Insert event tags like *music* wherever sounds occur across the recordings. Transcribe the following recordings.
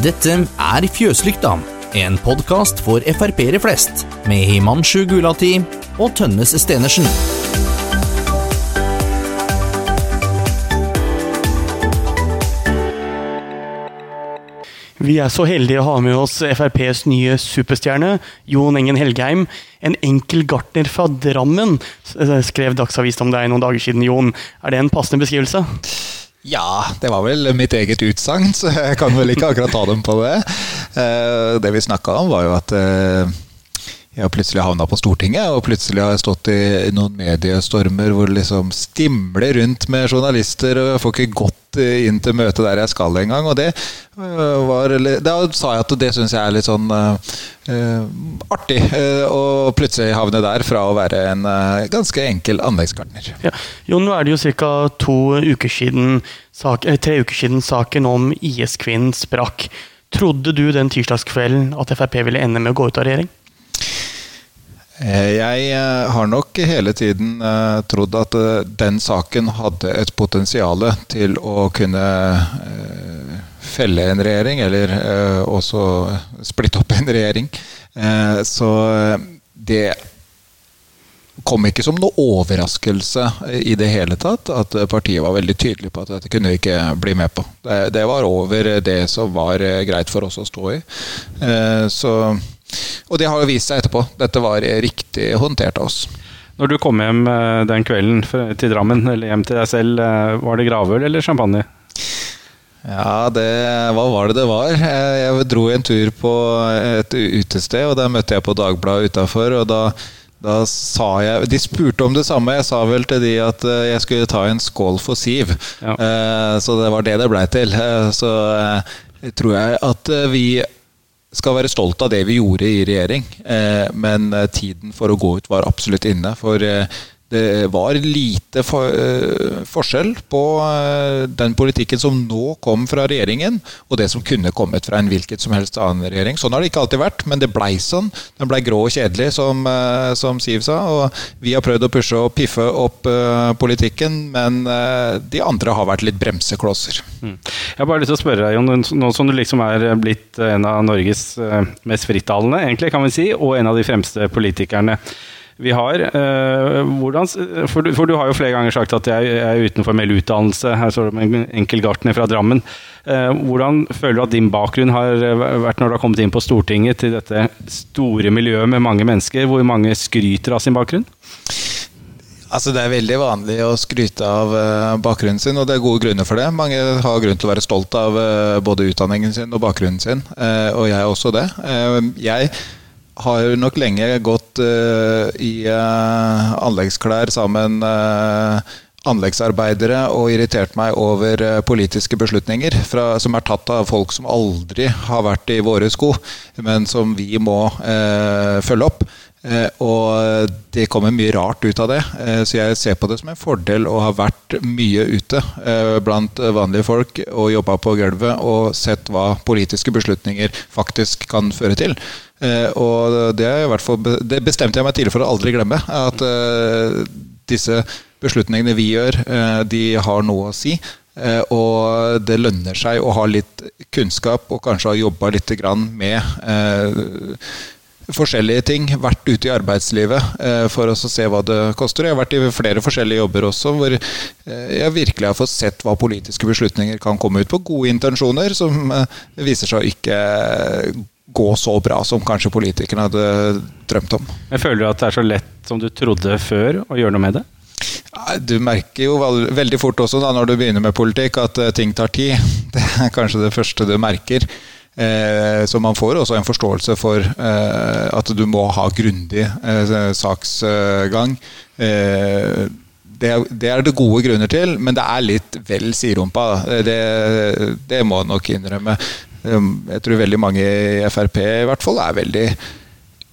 Dette er Fjøslykta, en podkast for Frp-ere flest, med Himanshu Gulati og Tønnes Stenersen. Vi er så heldige å ha med oss FrPs nye superstjerne, Jon Engen Helgheim. En enkel gartner fra Drammen, skrev Dagsavisen om deg noen dager siden, Jon. Er det en passende beskrivelse? Ja, det var vel mitt eget utsagn, så jeg kan vel ikke akkurat ta dem på det. Eh, det vi snakka om, var jo at eh, jeg har plutselig havna på Stortinget, og plutselig har jeg stått i noen mediestormer hvor det liksom stimler rundt med journalister, og jeg får ikke gått inn til møtet der jeg skal engang. Og det øh, var Da sa jeg at det syns jeg er litt sånn uh, artig. Uh, å plutselig havne der fra å være en uh, ganske enkel anleggsgartner. Ja. Jo, nå er det jo ca. tre uker siden saken om IS-kvinnen sprakk. Trodde du den tirsdagskvelden at Frp ville ende med å gå ut av regjering? Eh, jeg eh, har nok hele tiden eh, trodd at den saken hadde et potensial til å kunne felle en regjering, eller også splitte opp en regjering. Så det kom ikke som noe overraskelse i det hele tatt at partiet var veldig tydelig på at dette kunne vi ikke bli med på. Det, var over det som var greit for oss å stå i. Så og det har jo vist seg etterpå. Dette var riktig håndtert av oss. Når du kom hjem eh, den kvelden til Drammen, eller hjem til deg selv, eh, var det gravøl eller champagne? Ja, det, hva var det det var? Jeg dro en tur på et utested, og der møtte jeg på Dagbladet utafor. Og da, da, sa jeg De spurte om det samme. Jeg sa vel til de at eh, jeg skulle ta en skål for Siv. Ja. Så det var det det blei til. Så tror jeg at vi skal være stolt av det vi gjorde i regjering, eh, men eh, tiden for å gå ut var absolutt inne. For eh, det var lite for, uh, forskjell på uh, den politikken som nå kom fra regjeringen, og det som kunne kommet fra en hvilket som helst annen regjering. Sånn har det ikke alltid vært, men det blei sånn. Den blei grå og kjedelig, som, uh, som, Siv sa. Og vi har prøvd å pushe og piffe opp politikken, men de andre har vært litt bremseklosser. Mm. Jeg har bare lyst til å spørre deg, Jon, nå som du liksom er blitt en av Norges mest frittalende, egentlig, kan vi si, og en av de fremste politikerne vi har. Eh, hvordan, for, du, for, du har jo flere ganger sagt at jeg, er utenfor formell utdannelse. Her står det med en enkel gartner fra Drammen. Eh, hvordan føler du at din bakgrunn har vært når du har kommet inn på Stortinget til dette store miljøet med mange mennesker, hvor mange skryter av sin bakgrunn? Altså Det er veldig vanlig å skryte av bakgrunnen sin, og det er gode grunner for det. Mange har grunn til å være stolt av både utdanningen sin og bakgrunnen sin, og jeg er også det. jeg har nok lenge gått uh, i uh, anleggsklær sammen uh, anleggsarbeidere og irritert meg over politiske beslutninger fra, som er tatt av folk som aldri har vært i våre sko, men som vi må følge opp. Eh, og det kommer mye rart ut av det. Eh, så jeg ser på det som en fordel å ha vært mye ute eh, blant vanlige folk og jobba på gulvet og sett hva politiske beslutninger faktisk kan føre til. Og det, fall, det bestemte jeg meg tidlig for å aldri glemme. At disse beslutningene vi gjør, de har noe å si. Og det lønner seg å ha litt kunnskap og kanskje ha jobba litt med forskjellige ting. Vært ute i arbeidslivet eh, for å se hva det koster. Jeg har vært i flere forskjellige jobber også hvor eh, jeg virkelig har fått sett hva politiske beslutninger kan komme ut på. Gode intensjoner som eh, viser seg å ikke gå så bra som kanskje politikerne hadde drømt om. Jeg føler du at det er så lett som du trodde før å gjøre noe med det? Du merker jo veldig fort også da når du begynner med politikk at ting tar tid. *laughs* Det er kanskje det første du merker. Eh, så man får også en forståelse for eh, at du må ha grundig eh, saksgang. Det, er det gode grunner til, men det er litt vel siderumpa. Det, det må jeg nok innrømme. Jeg tror veldig mange i Frp i hvert fall er veldig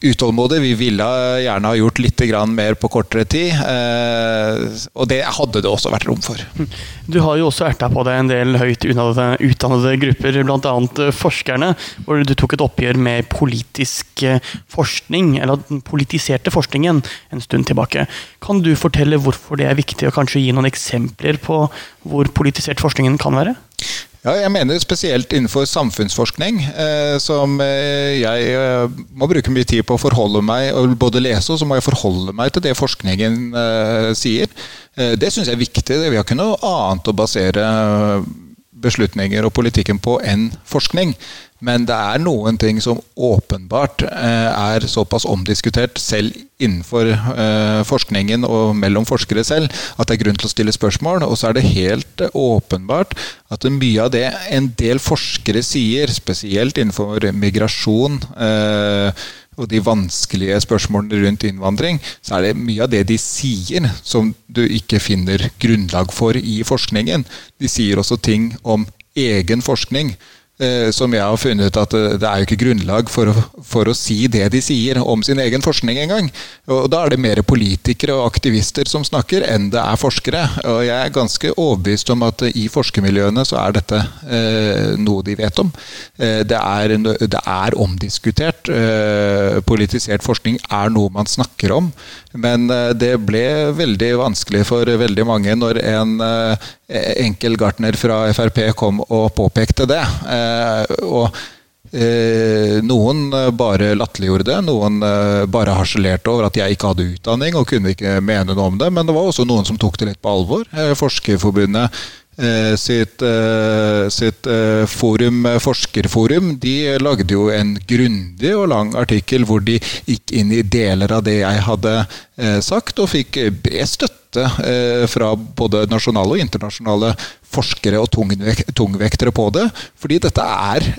utålmodige. Vi ville gjerne ha gjort litt mer på kortere tid. Eh, og det hadde det også vært rom for. *laughs* Du har jo også erta på deg en del høyt utdannede grupper, bl.a. Eh, forskerne, hvor du tok et oppgjør med politisk eh, forskning, eller den politiserte forskningen, en stund tilbake. Kan du fortelle hvorfor det er viktig, og kanskje gi noen eksempler på hvor politisert forskningen kan være? Ja, jeg mener spesielt innenfor samfunnsforskning, eh, som eh, jeg eh, må bruke mye tid på å forholde meg og både lese, og så må jeg forholde meg til det forskningen eh, sier. Eh, det syns jeg er viktig. Vi har ikke noe annet å basere beslutninger og politikken på enn forskning. Men det er noen ting som åpenbart eh, er såpass omdiskutert selv innenfor eh, forskningen og mellom forskere selv, at det er grunn til å stille spørsmål. Og så er det helt åpenbart at mye av det en del forskere sier, spesielt innenfor migrasjon eh, og de vanskelige spørsmålene rundt innvandring, så er det mye av det de sier som du ikke finner grunnlag for i forskningen. De sier også ting om egen forskning som jeg har funnet at eh, det er jo ikke grunnlag for å, for å, si det de sier om sin egen forskning engang. Og da er det mer politikere og aktivister som snakker, enn det er forskere. Og jeg er ganske overbevist om at i forskermiljøene så er dette eh, noe de vet om. Eh, det, er, det, er, omdiskutert. Eh, politisert forskning er noe man snakker om. Men eh, det ble veldig vanskelig for veldig mange når en eh, enkel gartner fra Frp kom og påpekte det. Eh, og noen bare latterliggjorde det, noen bare harselerte over at jeg ikke hadde utdanning og kunne ikke mene noe om det. Men det var også noen som tok det litt på alvor. Forskerforbundet Eh, sitt, eh, sitt eh, forum, forskerforum de lagde jo en grundig og lang artikkel hvor de gikk inn i deler av det jeg hadde sagt, og fikk bred støtte fra både nasjonale og internasjonale forskere og tungvektere på det. Fordi dette er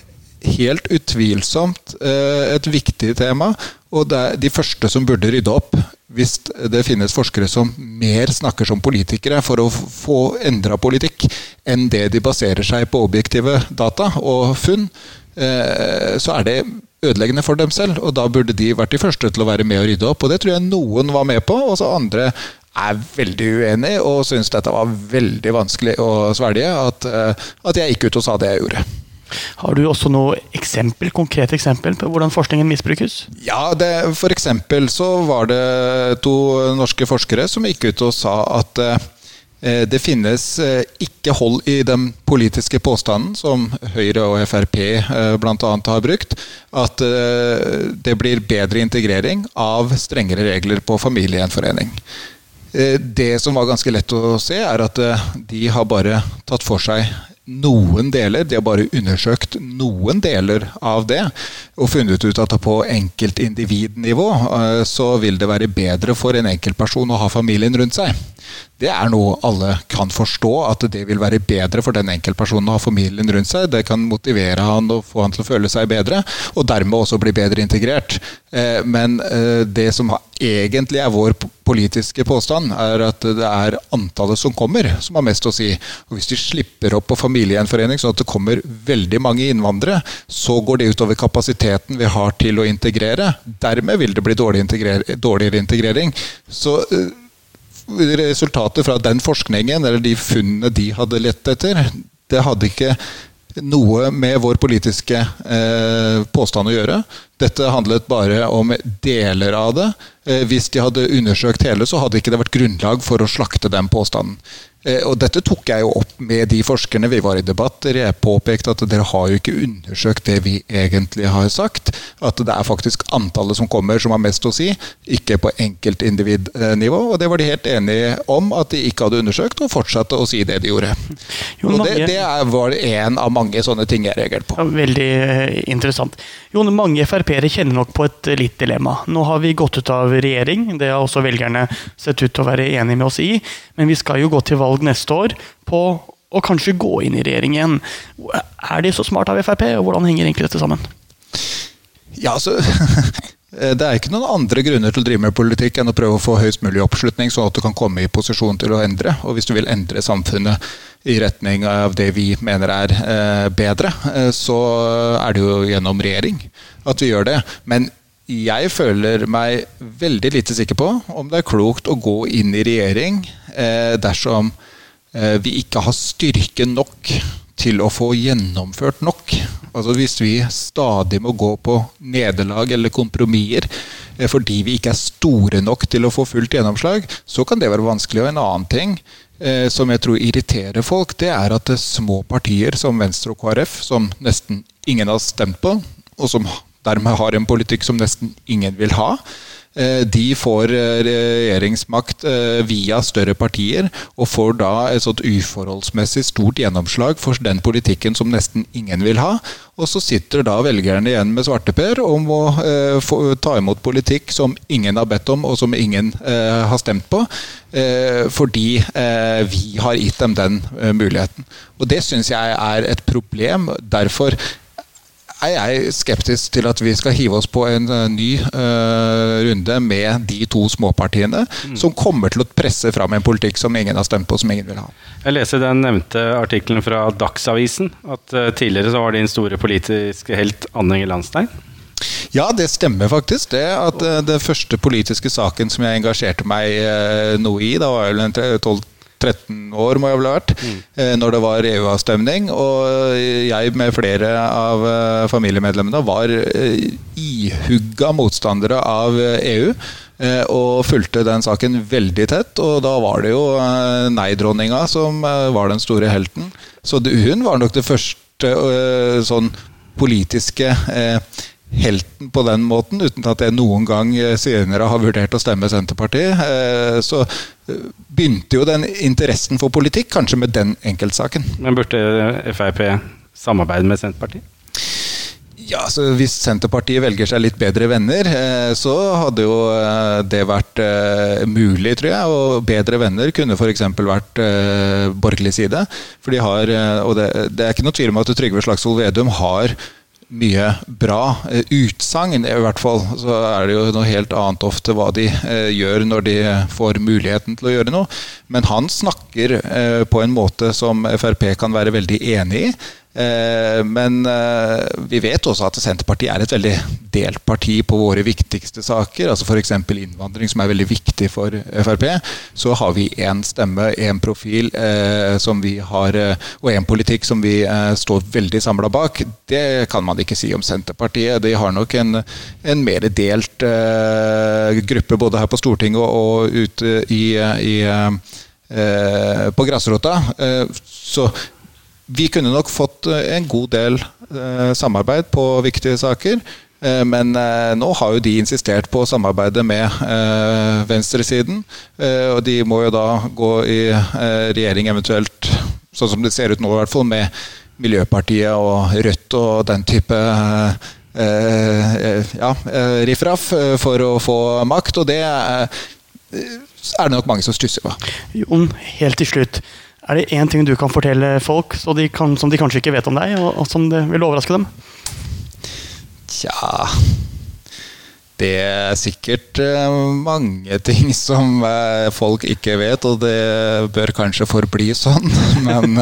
helt utvilsomt et viktig tema, og det er de første som burde rydde opp hvis det finnes forskere som mer snakker som politikere for å få endra politikk, enn det de baserer seg på objektive data og funn, eh, så er det ødeleggende for dem selv. Og da burde de vært de første til å være med og rydde opp. Og det tror jeg noen var med på, og så andre er veldig uenig og syns dette var veldig vanskelig å svelge. At, eh, at jeg gikk ut og sa det jeg gjorde. Har du også noe eksempel, konkret eksempel på hvordan forskningen misbrukes? Ja, det, For eksempel så var det to norske forskere som gikk ut og sa at eh, det finnes eh, ikke hold i den politiske påstanden som Høyre og Frp bl.a. har brukt, at det blir bedre integrering av strengere regler på familiegjenforening. Eh, det som var ganske lett å se, er at eh, de har bare tatt for seg noen deler. De har bare undersøkt noen deler av det og funnet ut at på enkeltindividnivå eh, så vil det være bedre for en enkeltperson å ha familien rundt seg. Det er noe alle kan forstå, at det vil være bedre for den enkeltpersonen å ha familien rundt seg. Det kan motivere han og få han til å føle seg bedre, og dermed også bli bedre integrert. Eh, men eh, det som egentlig er vår politiske påstand, er at det er antallet som kommer, som har mest å si. Og Hvis de slipper opp på familiegjenforening, sånn at det kommer veldig mange innvandrere, så går det utover kapasiteten vi har til å integrere. Dermed vil det bli dårligere integrering. Så eh, resultatet fra den forskningen, eller de funnene de hadde lett etter, det hadde ikke noe med vår politiske eh, påstand å gjøre. Dette handlet bare om deler av det. Eh, hvis de hadde undersøkt hele, så hadde ikke det vært grunnlag for å slakte den påstanden. Eh, og dette tok jeg jo opp med de forskerne. Vi var i debatter. Jeg påpekte at dere har jo ikke undersøkt det vi egentlig har sagt. At det er faktisk antallet som kommer som har mest å si, ikke på enkeltindividnivå. Og det var de helt enige om at de ikke hadde undersøkt, og fortsatte å si det de gjorde. Jo, og det, det var en av mange sånne ting jeg reagerte på. Ja, veldig eh, interessant. Jon, mange Frp-ere kjenner nok på et litt dilemma. Nå har vi gått ut av regjering, det har også velgerne sett ut til å være enig med oss i. Men vi skal jo gå til valg neste år på å kanskje gå inn i regjering igjen. Er de så smart av Frp, og hvordan henger egentlig dette sammen? Ja, altså *laughs* Det er ikke noen andre grunner til å drive med politikk enn å prøve å få høyest mulig oppslutning, sånn at du kan komme i posisjon til å endre. Og hvis du vil endre samfunnet i retning av det vi mener er eh, bedre, eh, så er det jo gjennom regjering at vi gjør det. Men jeg føler meg veldig lite sikker på om det er klokt å gå inn i regjering eh, dersom eh, vi ikke har styrke nok til å få gjennomført nok. Altså Hvis vi stadig må gå på nederlag eller kompromisser eh, fordi vi ikke er store nok til å få fullt gjennomslag, så kan det være vanskelig. Og en annen ting eh, som jeg tror irriterer folk, det er at det er små partier som Venstre og KrF, som nesten ingen har stemt på, og som dermed har en politikk som nesten ingen vil ha, de får eh, regjeringsmakt eh, via større partier, og får da et sånt uforholdsmessig stort gjennomslag for den politikken som nesten ingen vil ha. Og så sitter da velgerne igjen med svarteper om å eh, ta imot politikk som ingen har bedt om, og som ingen eh, har stemt på, eh, fordi eh, vi har gitt dem den eh, muligheten. Og det syns jeg er et problem. Derfor er jeg skeptisk til at vi skal hive oss på en uh, ny uh, runde med de to småpartiene, mm. som kommer til å presse fram en politikk som ingen har stemt på, som ingen vil ha. Jeg leser den nevnte artikkelen fra Dagsavisen, at uh, tidligere så var din store politiske helt Anne Inger Landstein. Ja, det stemmer faktisk. Det at den første politiske saken som jeg engasjerte meg noe i, da var vel 12 13 år, må jeg vel ha vært, mm. når det var EU-avstemning. Og jeg med flere av eh, familiemedlemmene var eh, ihugga motstandere av EU. Og fulgte den saken veldig tett. Og da var det jo nei-dronninga som var den store helten. Så hun var nok det første sånn politiske helten på den måten, uten at jeg noen gang eh, senere har vurdert å stemme Senterpartiet. Eh, så eh, begynte jo den interessen for politikk kanskje med den enkeltsaken. Men burde Frp samarbeide med Senterpartiet? Ja, så Hvis Senterpartiet velger seg litt bedre venner, så hadde jo det vært mulig, tror jeg. Og bedre venner kunne f.eks. vært borgerlig side. For de har, og det, det er ikke noe tvil om at Trygve Slagsvold Vedum har mye bra eh, utsagn, i hvert fall. Så er det jo noe helt annet ofte hva de eh, gjør når de får muligheten til å gjøre noe. Men han snakker eh, på en måte som Frp kan være veldig enig i. Eh, men eh, vi vet også at Senterpartiet er et veldig delt parti på våre viktigste saker. altså F.eks. innvandring, som er veldig viktig for Frp. Så har vi én stemme, én profil eh, som vi har, og én politikk som vi står veldig samla bak. Det kan man ikke si om Senterpartiet. De har nok en, en mer delt gruppe både her på Stortinget og ute i, i på grasrota. Så vi kunne nok fått eh, en god del eh, samarbeid på viktige saker. Eh, men nå har jo de insistert på å samarbeide med venstresiden. Og de må jo da gå i regjering eventuelt, sånn som det ser ut nå i hvert fall, med Miljøpartiet og Rødt og den type ja, riffraff for å få makt. Og det er det nok mange som stusser på. Jon, helt til slutt. Er det én ting du kan fortelle folk de kan, som de kanskje ikke vet om deg, og, og som vil overraske dem? Tja Det er sikkert uh, mange *laughs* ting som uh, folk ikke vet, og det bør kanskje forbli sånn. *laughs* Men,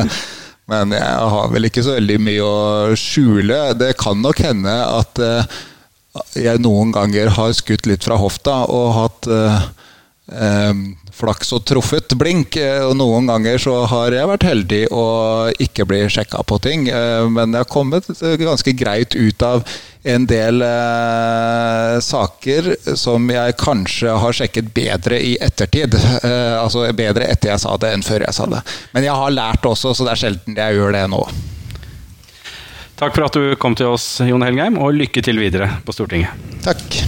men jeg har vel ikke så veldig mye å skjule. Det kan nok hende at uh, jeg noen ganger har skutt litt fra hofta og hatt flaks og truffet blink. Eh, og noen ganger så har jeg vært heldig og ikke bli sjekka på ting. Eh, men jeg har kommet ganske greit ut av en del eh, saker som jeg kanskje har sjekket bedre i ettertid. Eh, altså bedre etter jeg sa det enn før jeg sa det. Men jeg har lært også, så det er sjelden jeg gjør det nå. Takk for at du kom til oss, Jon Helgheim, og lykke til videre på Stortinget. Takk.